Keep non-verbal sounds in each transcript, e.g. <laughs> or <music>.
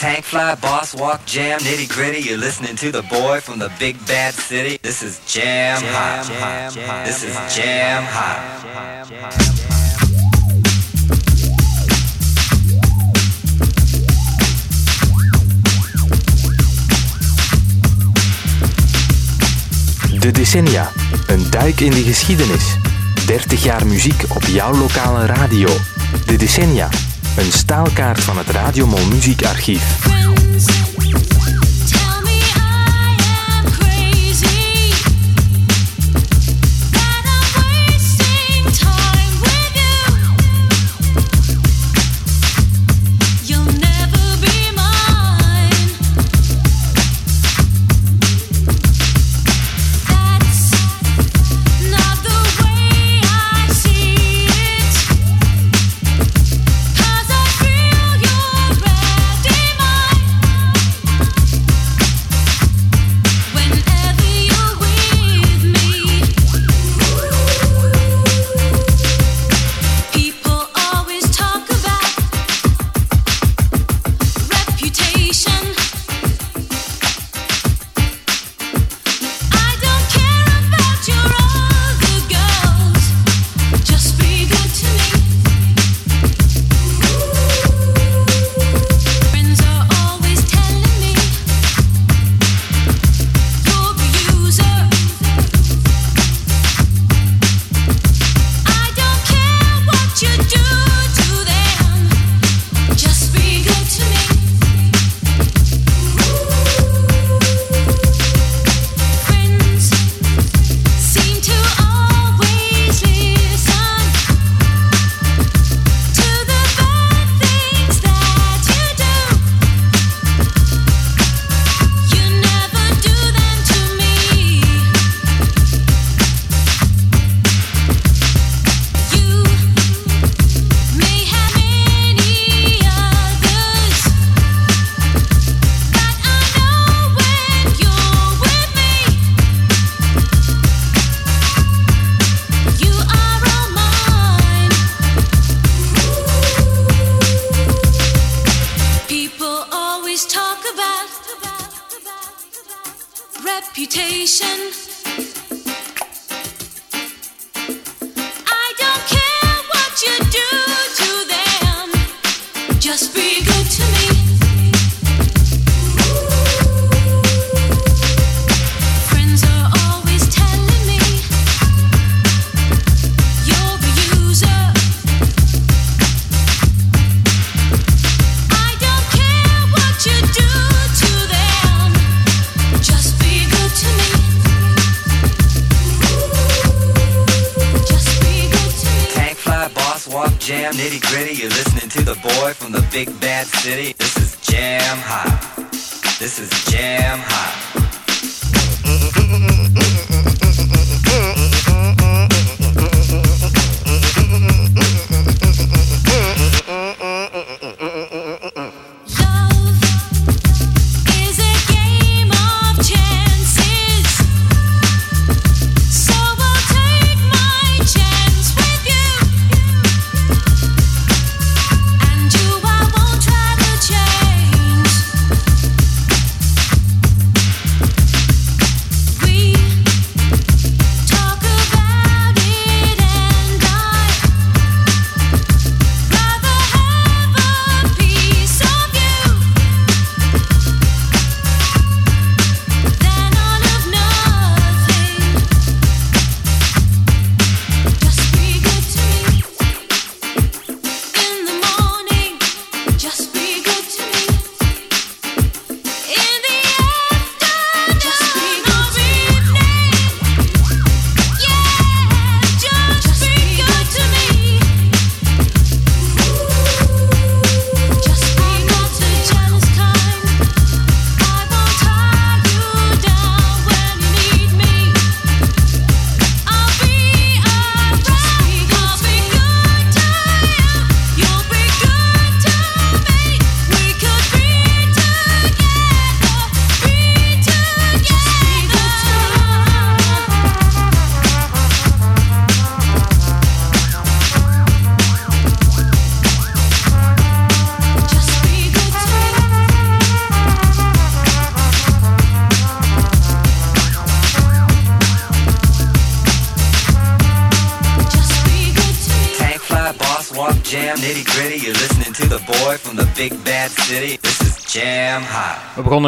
Tank fly, boss walk, jam, nitty gritty. You're listening to the boy from the big bad city. This is jam, jam hot. Jam, jam, this is jam hot. De decennia. Een duik in de geschiedenis. 30 jaar muziek op jouw lokale radio. De decennia een staalkaart van het Radiomol Muziekarchief.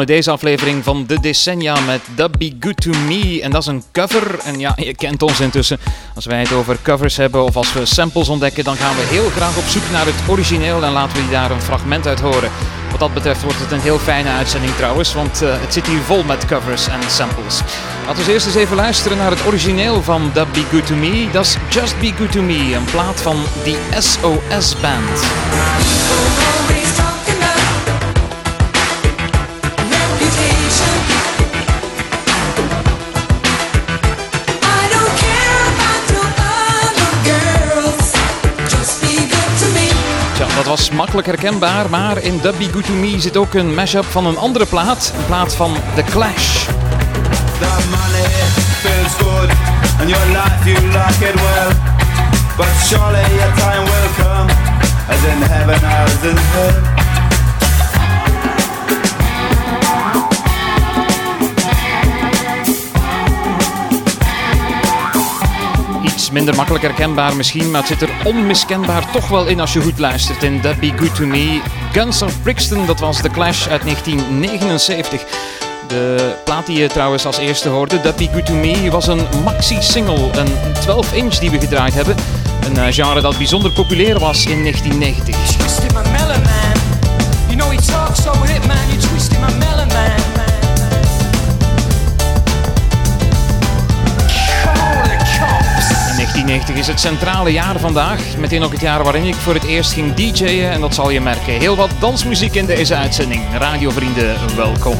Begonnen deze aflevering van de decennia met That Be Good To Me. En dat is een cover. En ja, je kent ons intussen. Als wij het over covers hebben of als we samples ontdekken, dan gaan we heel graag op zoek naar het origineel en laten we daar een fragment uit horen. Wat dat betreft wordt het een heel fijne uitzending trouwens, want eh, het zit hier vol met covers en samples. Laten we eerst eens even luisteren naar het origineel van That Be Good To Me. Dat is Just Be Good To Me, een plaat van die SOS Band. Was makkelijk herkenbaar, maar in That Be Good To Me zit ook een mashup van een andere plaat. Een plaat van The Clash. That money feels good, and your life you like it well. But surely your time will come, as in heaven as in hell. Minder makkelijk herkenbaar misschien, maar het zit er onmiskenbaar toch wel in als je goed luistert in That Be Good To Me. Guns of Brixton, dat was The Clash uit 1979. De plaat die je trouwens als eerste hoorde, That Be Good To Me, was een maxi-single, een 12-inch die we gedraaid hebben. Een eh, genre dat bijzonder populair was in 1990. 1990 is het centrale jaar vandaag. Meteen ook het jaar waarin ik voor het eerst ging DJ'en. En dat zal je merken. Heel wat dansmuziek in deze uitzending. Radiovrienden, welkom.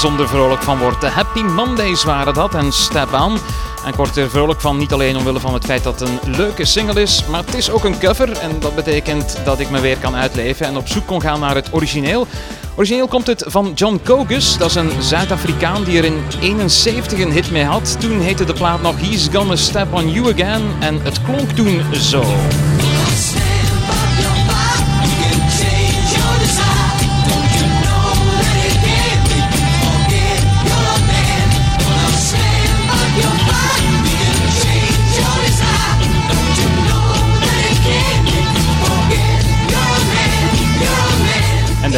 Bijzonder vrolijk van word. De Happy Mondays waren dat en Step On. En ik word er vrolijk van, niet alleen omwille van het feit dat het een leuke single is, maar het is ook een cover. En dat betekent dat ik me weer kan uitleven en op zoek kon gaan naar het origineel. Origineel komt het van John Cogus, dat is een Zuid-Afrikaan die er in 71 een hit mee had. Toen heette de plaat nog He's Gonna Step On You Again en het klonk toen zo.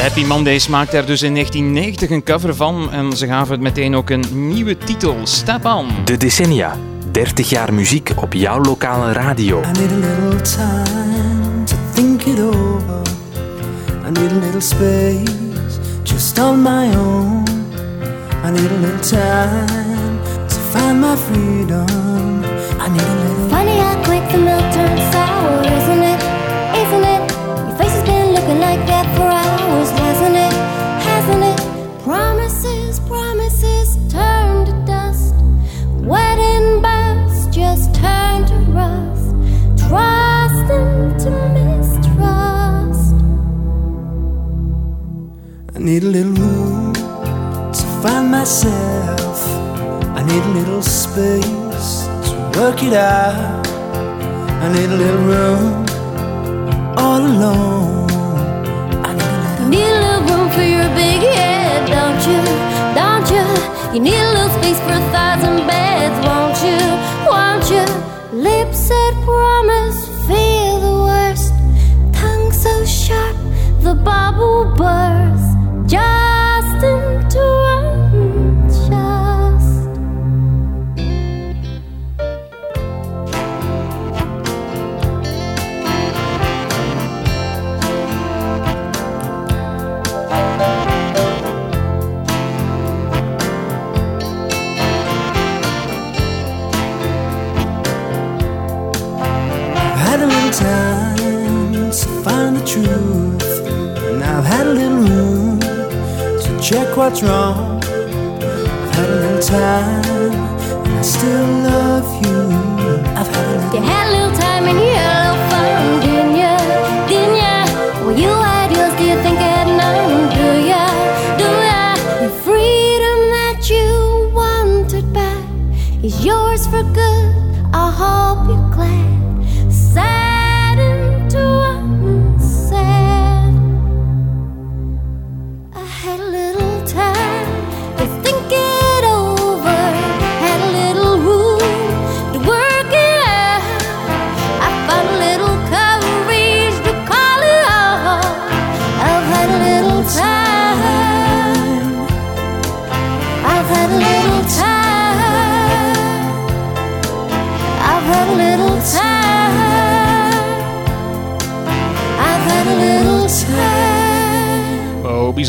Happy Mondays maakte er dus in 1990 een cover van en ze gaven het meteen ook een nieuwe titel, Step On. De decennia. 30 jaar muziek op jouw lokale radio. I need a little time to think it over. I need a little space just on my own. I need a little time to find my freedom. I need a little. Funny how quick the milk turns sour, isn't it? I need a little room to find myself. I need a little space to work it out. I need a little room all alone. I need a little. Need a little room for your big head, don't you? Don't you? You need a little space for a thousand beds, won't you? Won't you? Lips that promise feel the worst. Tongue so sharp, the bubble bursts. Check what's wrong. I've had a little time, and I still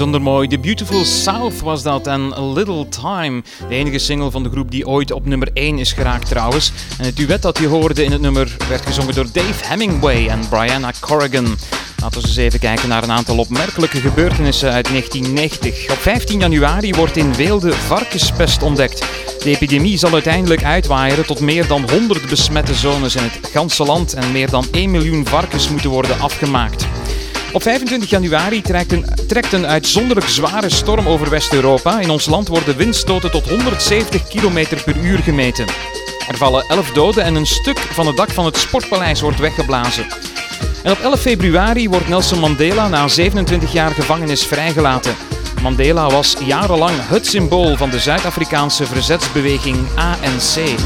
mooi. The Beautiful South was dat en A Little Time. De enige single van de groep die ooit op nummer 1 is geraakt trouwens. En het duet dat je hoorde in het nummer werd gezongen door Dave Hemingway en Brianna Corrigan. Laten we eens even kijken naar een aantal opmerkelijke gebeurtenissen uit 1990. Op 15 januari wordt in Weelde varkenspest ontdekt. De epidemie zal uiteindelijk uitwaaieren tot meer dan 100 besmette zones in het ganse land en meer dan 1 miljoen varkens moeten worden afgemaakt. Op 25 januari trekt een, trekt een uitzonderlijk zware storm over West-Europa. In ons land worden windstoten tot 170 km per uur gemeten. Er vallen 11 doden en een stuk van het dak van het Sportpaleis wordt weggeblazen. En op 11 februari wordt Nelson Mandela na 27 jaar gevangenis vrijgelaten. Mandela was jarenlang het symbool van de Zuid-Afrikaanse verzetsbeweging ANC.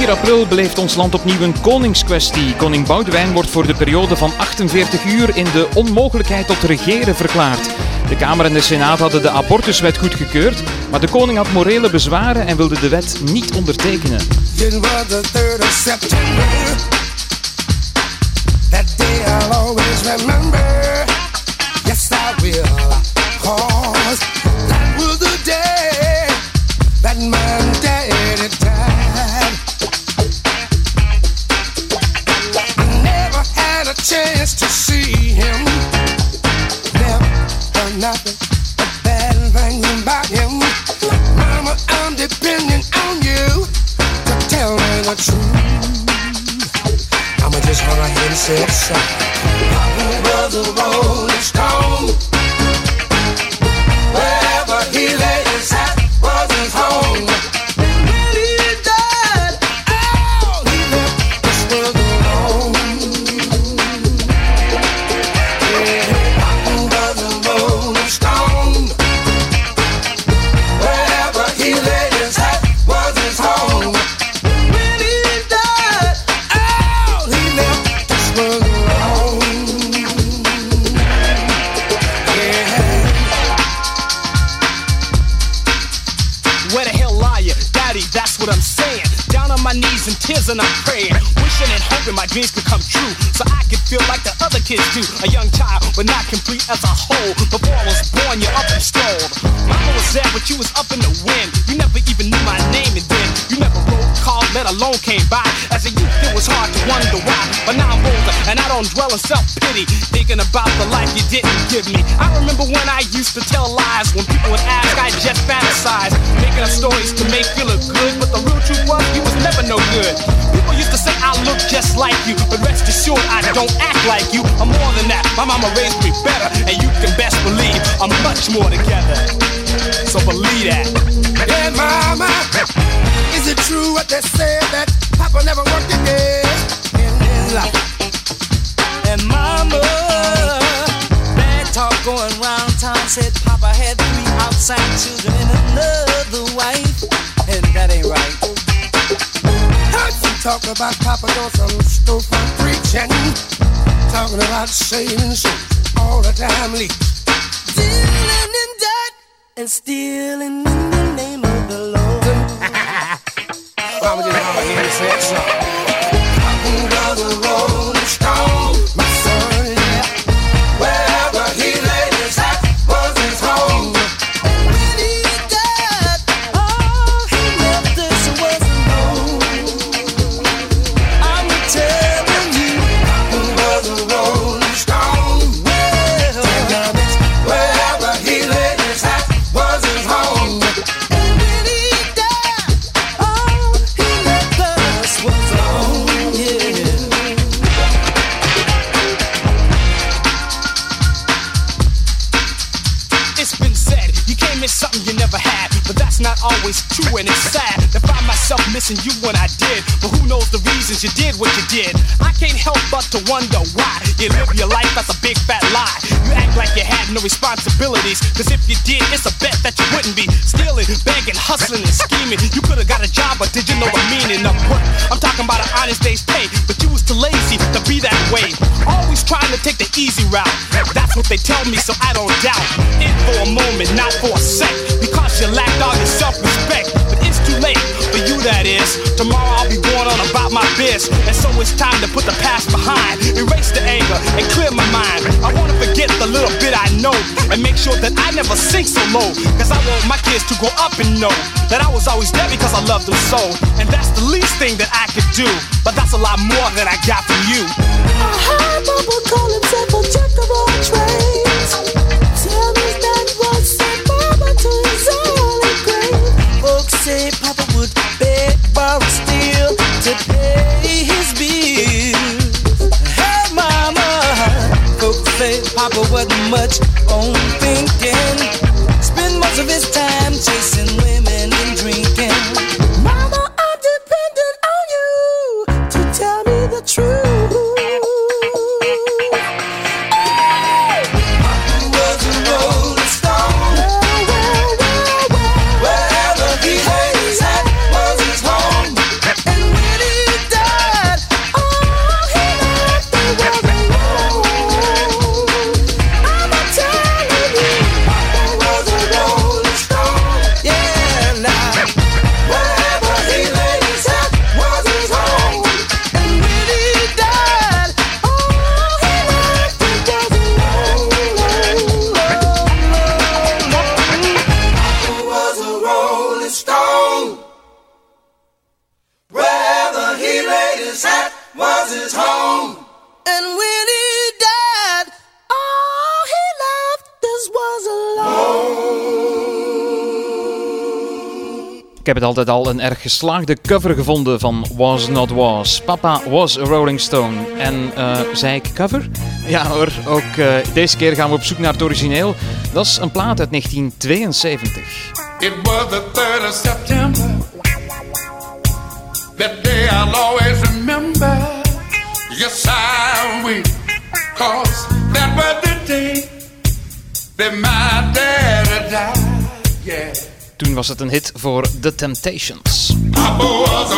4 april beleeft ons land opnieuw een koningskwestie. Koning Boudewijn wordt voor de periode van 48 uur in de onmogelijkheid tot regeren verklaard. De Kamer en de Senaat hadden de abortuswet goedgekeurd, maar de koning had morele bezwaren en wilde de wet niet ondertekenen. It was the 3rd of September. That day always remember. Yes, I will. to see him. Never nothing bad things about him. Mama, I'm depending on you to tell me the truth. I'ma just gonna hear you say as a whole. Before I was born, you're up and stalled. Mama was there, but you was up in the wind. You never even knew my name, and then you never wrote, called, let alone came by. As a youth, it was hard to wonder why. But now I'm older, and I don't dwell in self pity. Thinking about the life you didn't give me. I remember when I used to tell lies. When people would ask, I just fantasized, Making up stories to make you look good. But the real truth was, you was never no good. People used to say I look just like you. But rest assured, I don't act like you. I'm more than that. My mama raised me better. And you can best believe I'm much more together. So believe that. Yeah, mama, is it true what they say that Papa never worked a day in his life? And mama, bad talk going round town said Papa had three outside children and another wife. And that ain't right. Heard some talk about Papa doing some storefront preaching, talking about saving souls all the time. Lee. Dealing in debt and stealing in the name of the Lord. Mama just all in and said so. Papa missing you when I did. But who knows the reasons you did what you did? I can't help but to wonder why you live your life as a big fat lie. You act like you had no responsibilities. Cause if you did, it's a bet that you wouldn't be stealing, begging, hustling, and scheming. You could have got a job, but did you know the meaning of work? I'm talking about an honest day's pay, but you was too lazy to be that way. Always trying to take the easy route. That's what they tell me, so I don't doubt. In for a moment, not for a sec. Because you lacked all your it's too late for you, that is. Tomorrow I'll be going on about my biz. And so it's time to put the past behind. Erase the anger and clear my mind. I wanna forget the little bit I know. And make sure that I never sink so low. Cause I want my kids to grow up and know that I was always there because I loved them so. And that's the least thing that I could do. But that's a lot more than I got from you. I heard Papa call himself a jack of all trades. Much altijd al een erg geslaagde cover gevonden van Was Not Was. Papa was a Rolling Stone. En eh, zei ik cover? <laughs> Ja hoor, ook eh, deze keer gaan we op zoek naar het origineel. Dat is een plaat uit 1972. It was the 3rd of September. That day I'll always remember. Yes, I will. Cause that was the day that my daddy died. Yeah. Toen was het een hit voor The Temptations. Papa was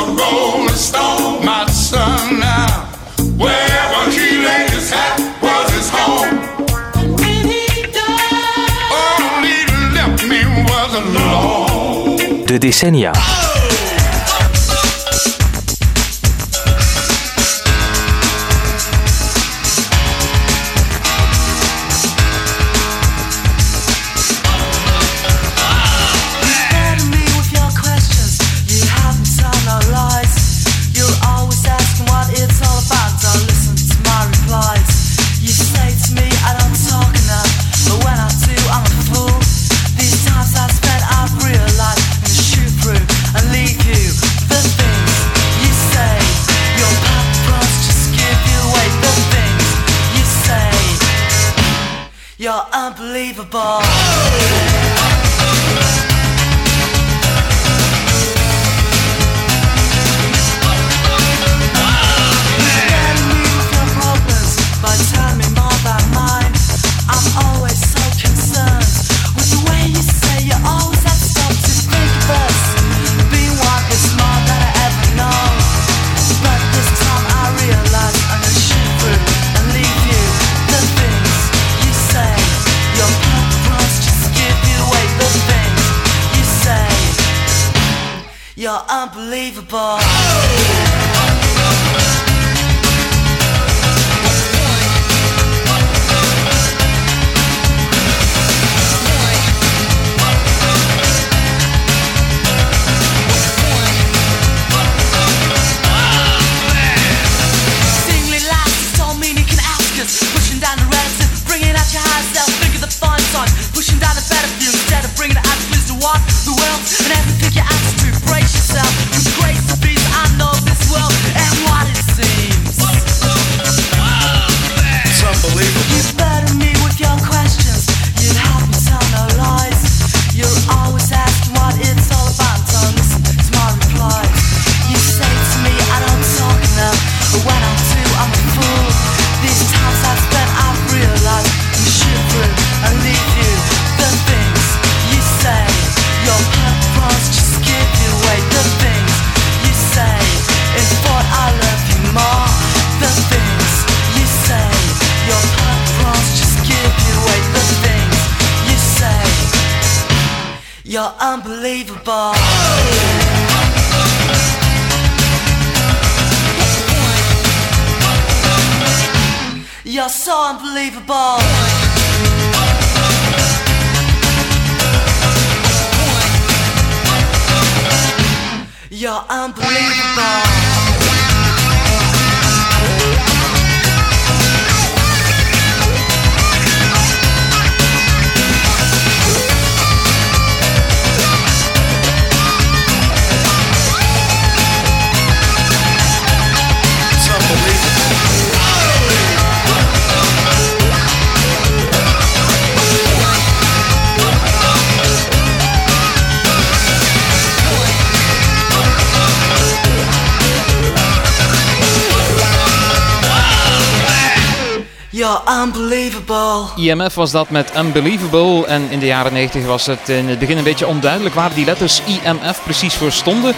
Unbelievable. IMF was dat met Unbelievable en in de jaren 90 was het in het begin een beetje onduidelijk waar die letters IMF precies voor stonden.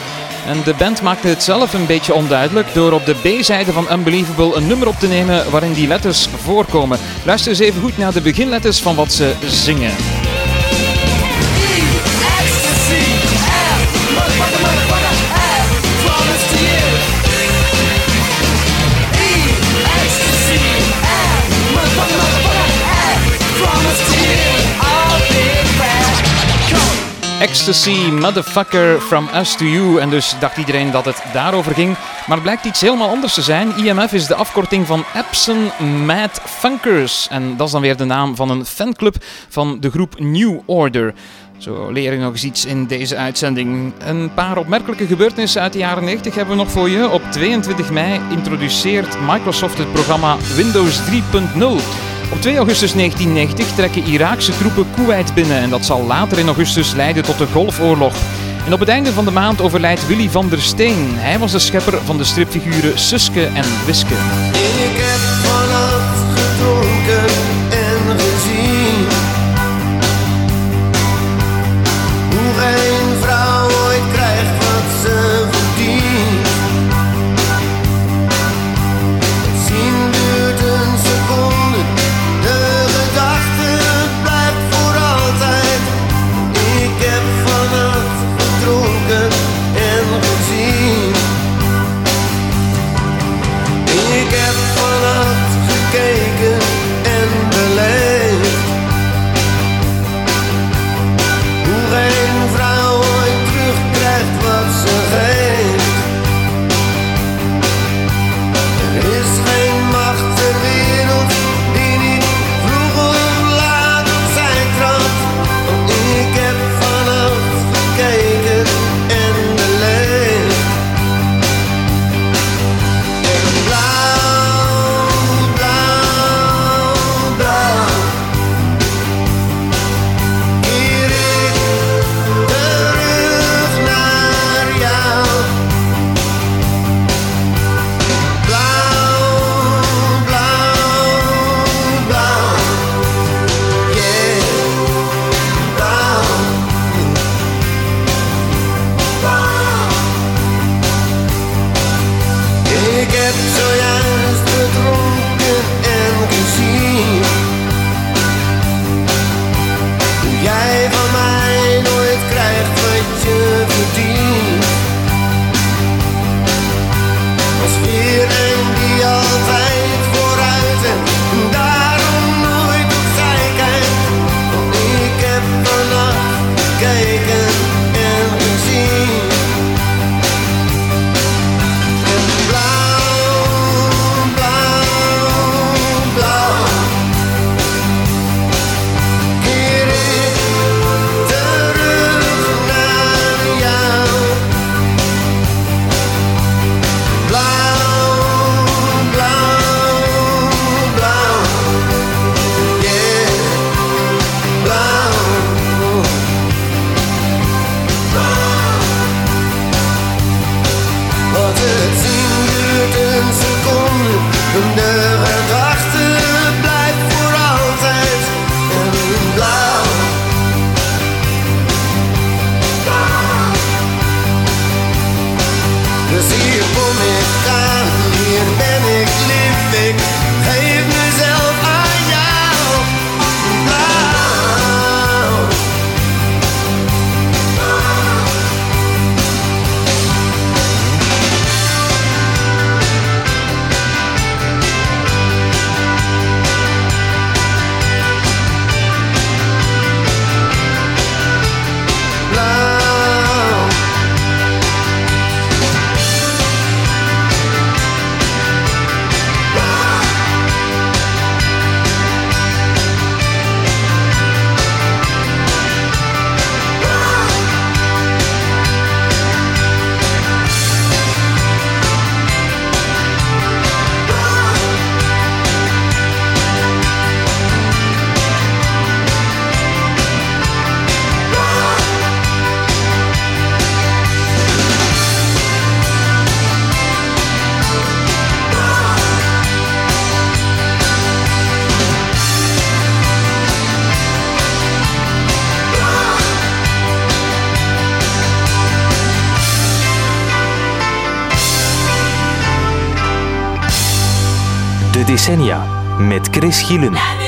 En de band maakte het zelf een beetje onduidelijk door op de B-zijde van Unbelievable een nummer op te nemen waarin die letters voorkomen. Luister eens even goed naar de beginletters van wat ze zingen. Ecstasy, Motherfucker, From Us To You. En dus dacht iedereen dat het daarover ging. Maar het blijkt iets helemaal anders te zijn. IMF is de afkorting van Epson Mad Funkers. En dat is dan weer de naam van een fanclub van de groep New Order. Zo leer we nog eens iets in deze uitzending. Een paar opmerkelijke gebeurtenissen uit de jaren 90 hebben we nog voor je. Op 22 mei introduceert Microsoft het programma Windows 3.0. Op 2 augustus 1990 trekken Iraakse troepen Kuwait binnen en dat zal later in augustus leiden tot de Golfoorlog. En op het einde van de maand overlijdt Willy van der Steen. Hij was de schepper van de stripfiguren Suske en Wiske. decennia met Chris Gielen.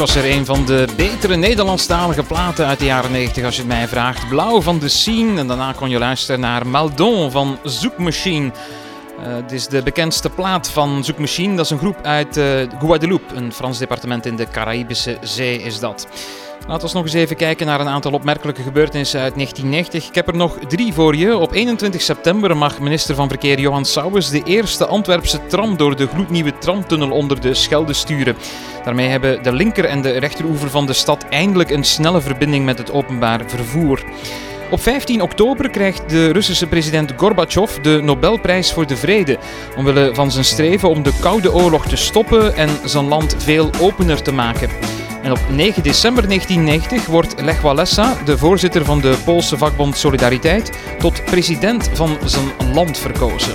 Was er een van de betere Nederlandstalige platen uit de jaren 90 als je het mij vraagt. Blauw van de Scene en daarna kon je luisteren naar Maldon van Zoekmachine. Uh, dit is de bekendste plaat van Zoekmachine. Dat is een groep uit uh, Guadeloupe, een Frans departement in de Caraïbische Zee is dat. Laten we nog eens even kijken naar een aantal opmerkelijke gebeurtenissen uit 1990. Ik heb er nog drie voor je. Op 21 september mag minister van Verkeer Johan Sauwes de eerste Antwerpse tram door de gloednieuwe tramtunnel onder de Schelde sturen. Daarmee hebben de linker en de rechteroever van de stad eindelijk een snelle verbinding met het openbaar vervoer. Op 15 oktober krijgt de Russische president Gorbachev de Nobelprijs voor de Vrede. Omwille van zijn streven om de Koude Oorlog te stoppen en zijn land veel opener te maken. En op 9 december 1990 wordt Lech Walesa, de voorzitter van de Poolse vakbond Solidariteit, tot president van zijn land verkozen.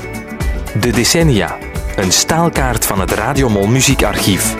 De decennia. Een staalkaart van het Radiomol muziekarchief.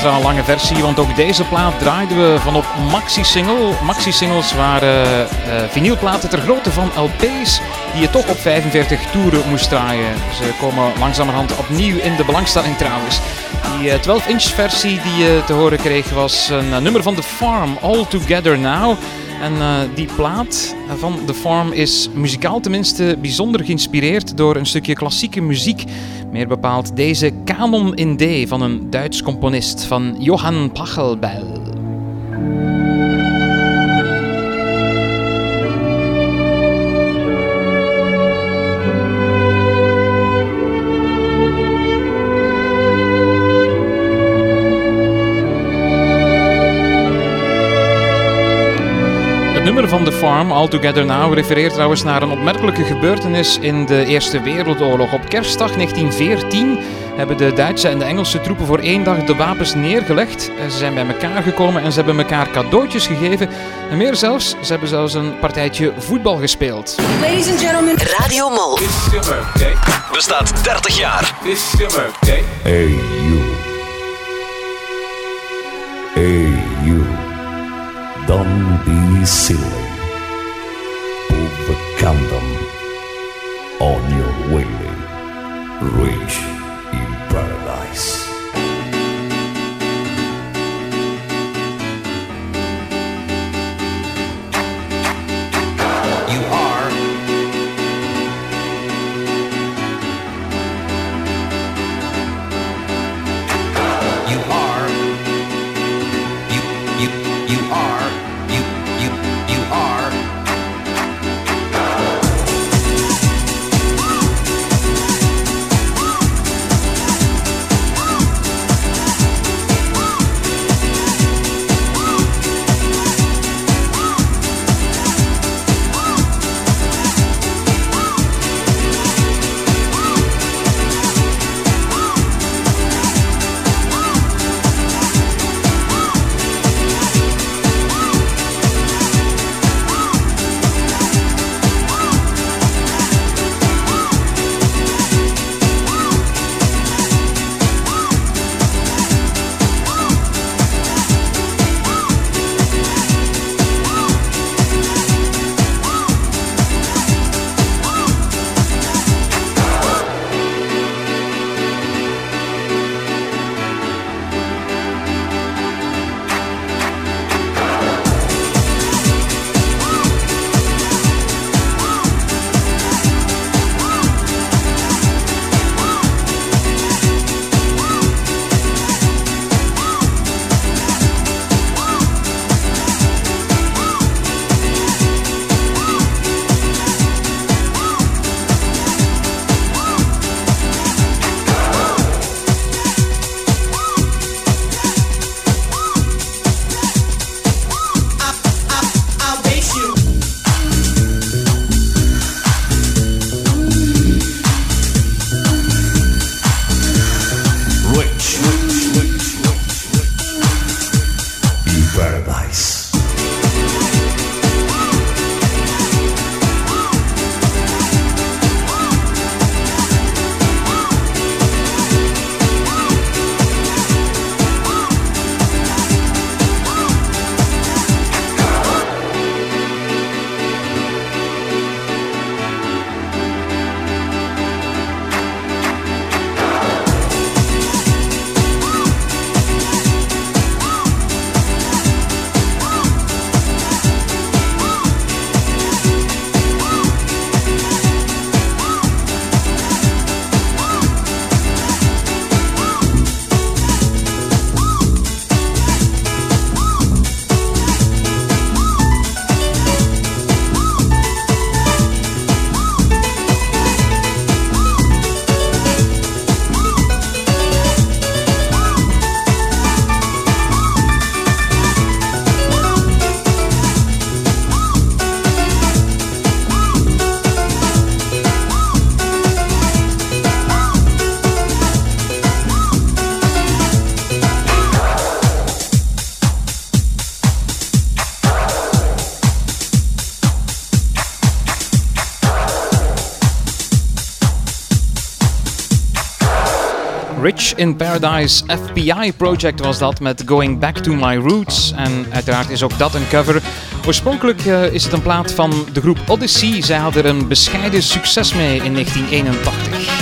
Extra lange versie, want ook deze plaat draaiden we van op maxi-single. Maxi-singles waren eh, vinylplaten ter grootte van LP's die je toch op 45 toeren moest draaien. Ze komen langzamerhand opnieuw in de belangstelling trouwens. Die eh, 12-inch versie die je te horen kreeg was een eh, nummer van The Farm, All Together Now. En eh, die plaat van The Farm is muzikaal tenminste bijzonder geïnspireerd door een stukje klassieke muziek. Meer bepaald deze Canon in D van een Duits componist van Johann Pachelbel. Farm, All Together Now, refereert trouwens naar een opmerkelijke gebeurtenis in de Eerste Wereldoorlog. Op kerstdag 1914 hebben de Duitse en de Engelse troepen voor één dag de wapens neergelegd. Ze zijn bij elkaar gekomen en ze hebben elkaar cadeautjes gegeven. En meer zelfs, ze hebben zelfs een partijtje voetbal gespeeld. Ladies and gentlemen, Radio Mol. Bestaat 30 jaar. This. Hey you. Hey you. Don't be silly. Overcome them Rich in Paradise FBI Project was dat met Going Back to My Roots. En uiteraard is ook dat een cover. Oorspronkelijk eh, is het een plaat van de groep Odyssey. Zij hadden er een bescheiden succes mee in 1981.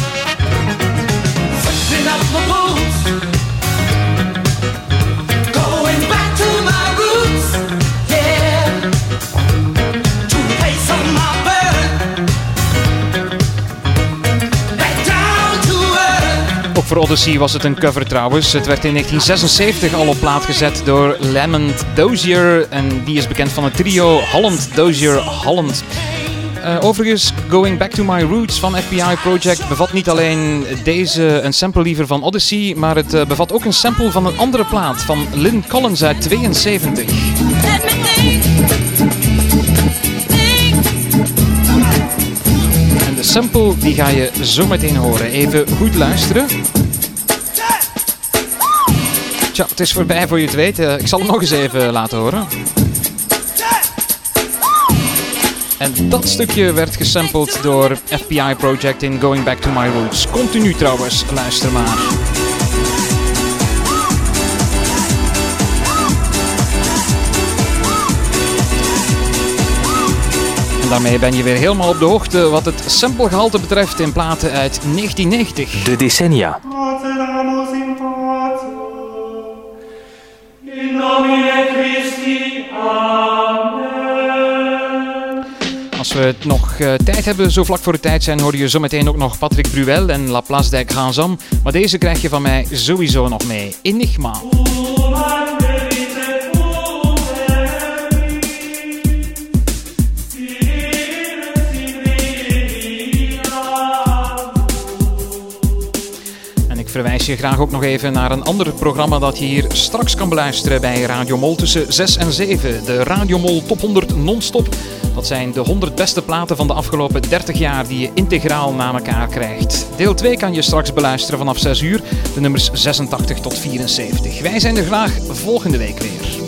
Voor Odyssey was het een cover trouwens. Het werd in 1976 al op plaat gezet door Lamont Dozier. En die is bekend van het trio Holland Dozier Holland. Eh, overigens, Going Back to My Roots van FBI Project bevat niet alleen deze, een sample liever van Odyssey, maar het eh, bevat ook een sample van een andere plaat van Lynn Collins uit 72. En de sample die ga je zo meteen horen. Even goed luisteren. Tja, het is voorbij voor je het weet. Eh, ik zal hem nog eens even laten horen. En dat stukje werd gesampled door FBI Project in Going Back to My Roots. Continu trouwens, luister maar. En daarmee ben je weer helemaal op de hoogte wat het samplegehalte betreft in platen uit 1990. De decennia. Als we het nog eh, tijd hebben, zo vlak voor de tijd zijn, hoor je zometeen ook nog Patrick Bruel en La Grands Hommes. Maar deze krijg je van mij sowieso nog mee. Enigma. Verwijs je graag ook nog even naar een ander programma dat je hier straks kan beluisteren bij Radio Mol tussen 6 en 7. De Radio Mol Top 100 non-stop. Dat zijn de 100 beste platen van de afgelopen 30 jaar die je integraal na elkaar krijgt. Deel 2 kan je straks beluisteren vanaf 6 uur, de nummers 86 tot 74. Wij zijn er graag volgende week weer.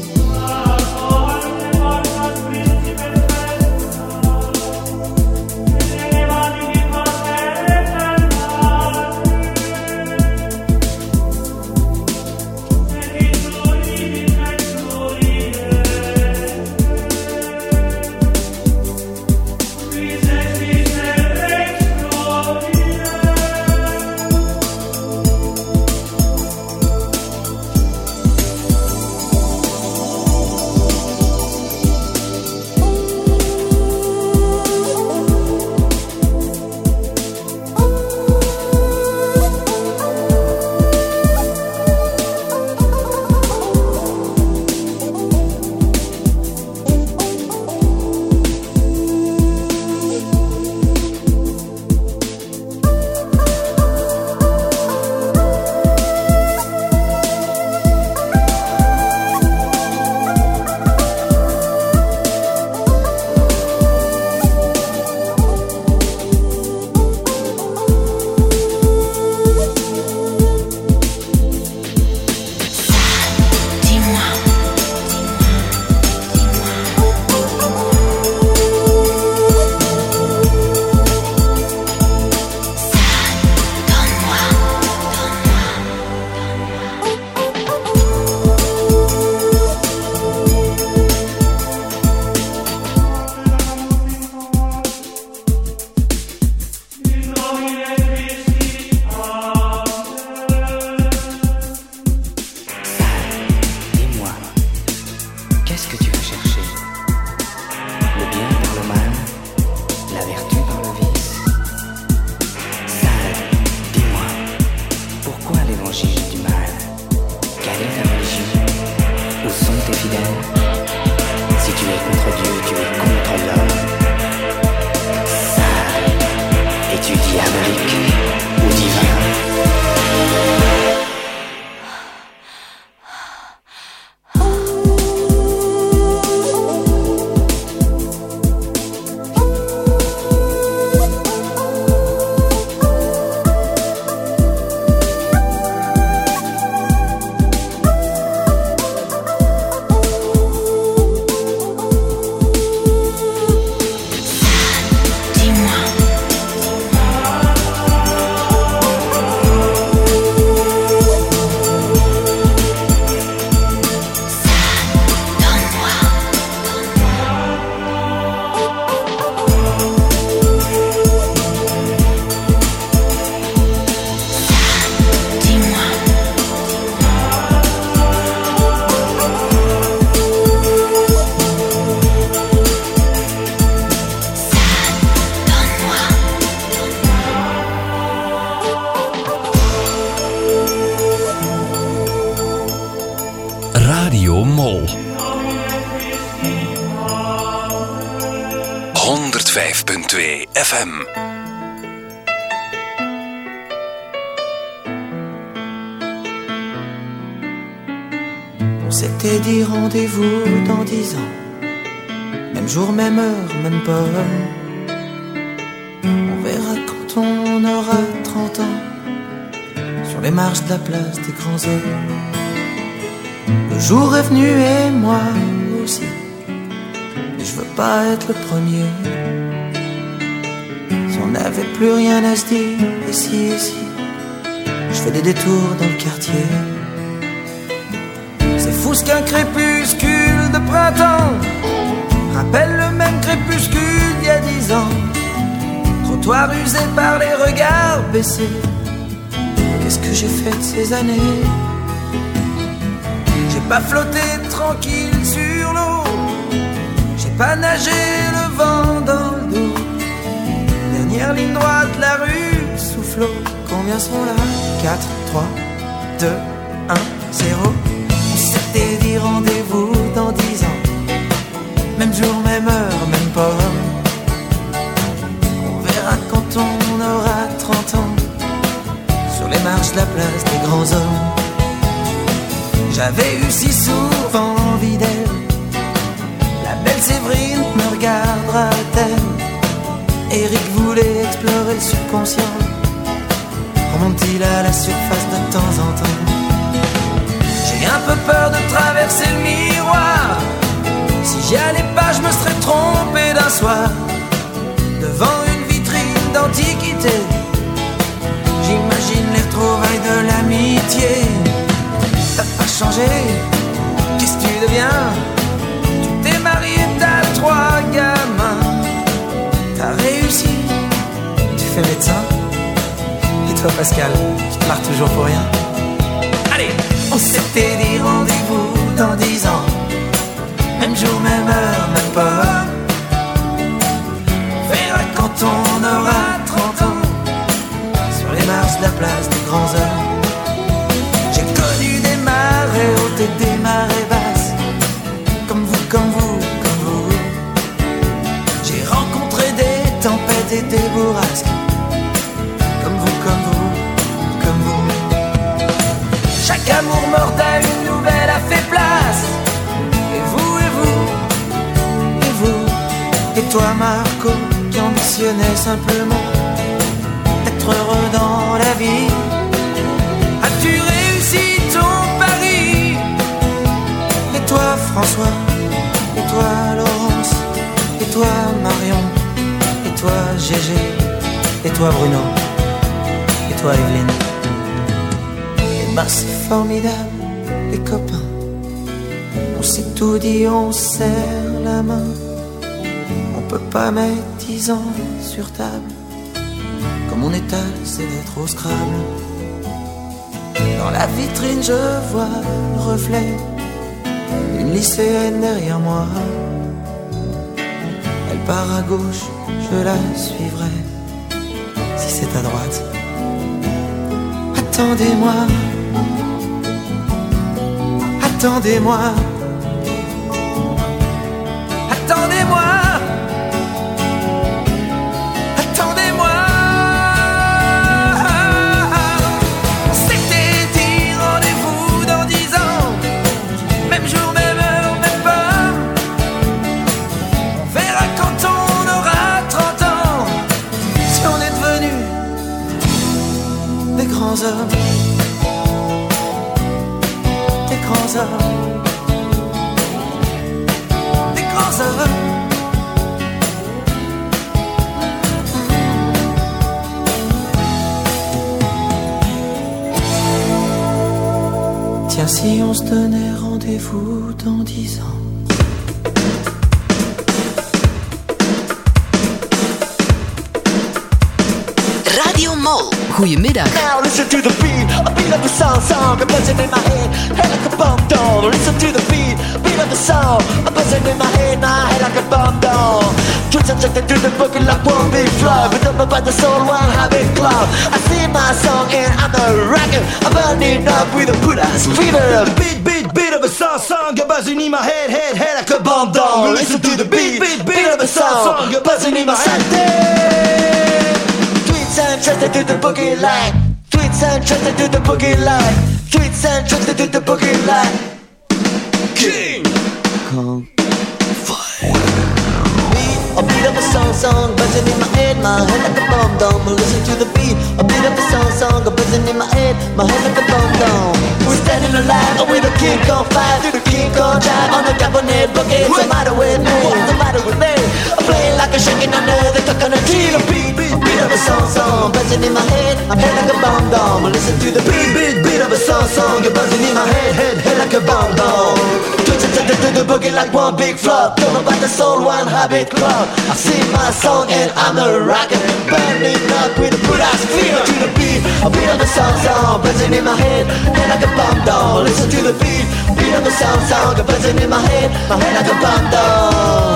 Rendez-vous dans dix ans. Même jour, même heure, même pomme. On verra quand on aura 30 ans. Sur les marches de la place des grands hommes. Le jour est venu et moi aussi. Mais je veux pas être le premier. Si on n'avait plus rien à se dire, ici, ici. Je fais des détours dans le quartier. Qu'un crépuscule de printemps rappelle le même crépuscule d'il y a dix ans. Trottoir usé par les regards baissés. Qu'est-ce que j'ai fait de ces années? J'ai pas flotté tranquille sur l'eau. J'ai pas nagé le vent dans le dos. Dernière ligne droite, la rue souffle. Combien sont là? 4, 3, 2, 1, 0. Aura 30 ans. Sur les marches de la place des grands hommes. J'avais eu si souvent envie d'elle. La belle Séverine me regardera-t-elle Eric voulait explorer le subconscient. Remonte-t-il à la surface de temps en temps? J'ai un peu peur de traverser le miroir. Si j'y allais pas, je me serais trompé d'un soir. Devant une vitrine d'antiquité. J'imagine les retrouvailles de l'amitié. T'as pas changé, qu'est-ce que tu deviens? Tu t'es marié, t'as trois gamins. T'as réussi, tu fais médecin. Et toi, Pascal, tu te marres toujours pour rien. Allez, on s'était dit rendez-vous dans dix ans. Même jour, même heure, J'ai connu des marées hautes et des marées basses. Comme vous, comme vous, comme vous. J'ai rencontré des tempêtes et des bourrasques. Comme vous, comme vous, comme vous. Chaque amour mort à une nouvelle a fait place. Et vous, et vous, et vous, et toi Marco, qui ambitionnais simplement heureux dans la vie. François, et toi Laurence, et toi Marion, et toi Gégé, et toi Bruno, et toi Evelyne. Et ben c'est formidable, les copains. On s'est tout dit, on serre la main. On peut pas mettre dix ans sur table. Comme on étale ses lettres au scrabble. Dans la vitrine, je vois le reflet d'une lycéenne derrière moi. Elle part à gauche, je la suivrai. Si c'est à droite. Attendez-moi. Attendez-moi. Grands hommes. Des grands hommes. Des grands hommes. Tiens, si on se donnait rendez-vous dans dix ans. Goedemiddag. Now listen to the beat, a beat of a song, song, a buzzing in my head, head like a bomb down. Listen to the beat, beat of a song, a buzzing in my head, my head like a bomb down. Twitch subjected to the booking like one big flow, but up about the soul, one habit cloud. I sing my song and I'm a rocker, I'm burning up with a put ass fever. Beat, beat, beat of a song, song, you're buzzing in my head, head, head like a bomb down. Listen to the beat, beat, beat of a song, song, you're buzzing in my head. Tweets and trusted to the boogie line. Tweets and trusted to the boogie line. Tweets and trusted to the boogie line. King Kong a beat of a song, song, buzzing in my head, my head like a bomb dome. Listen to the beat, a beat of a song, song, a buzzing in my head, my head like a bomb dome. We're standing alive with a King Kong five, through the King Kong drive on the cabinet boogie. What's the matter with me? What's the matter with me? I'm playing like a shaking under the coconut tree. The beat, beat, of a song, song, buzzing in my head, my head like a bomb dome. Listen to the beat, beat, beat of a song, song, you're buzzing in my head, head, head like a bomb dome. Twitching to the, to the boogie like one big flop. Don't know about the soul, one habit club. I sing my song and I'm a rocker Burning up with a good ass feel to the beat A beat of the song song buzzing in my head Head like a bomb down Listen to the beat Beat of the song song buzzing in my head My head like a bomb Beat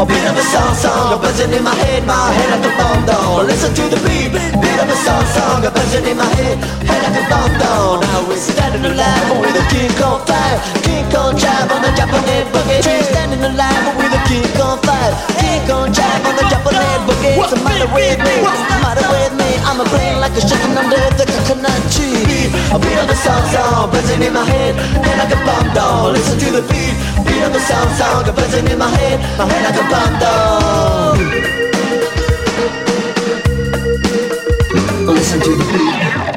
A beat of the song song buzzing in my head My head like a bomb down. Listen to the beat Beat of the song song buzzing in my head Head like a bomb down. Now we're standing alive with a King Kong fire King Kong drive on the Japanese boogie. We're standing alive with a King Kong fire King Kong drive on the Japanese boogie. What's the matter with me? What's the matter with me? I'm a brain like a chicken under the coconut tree. A beat of the song song buzzing in my head Head like a bomb down. Listen to the beat Beat of the song song buzzing in my head My head like a down Listen to the beat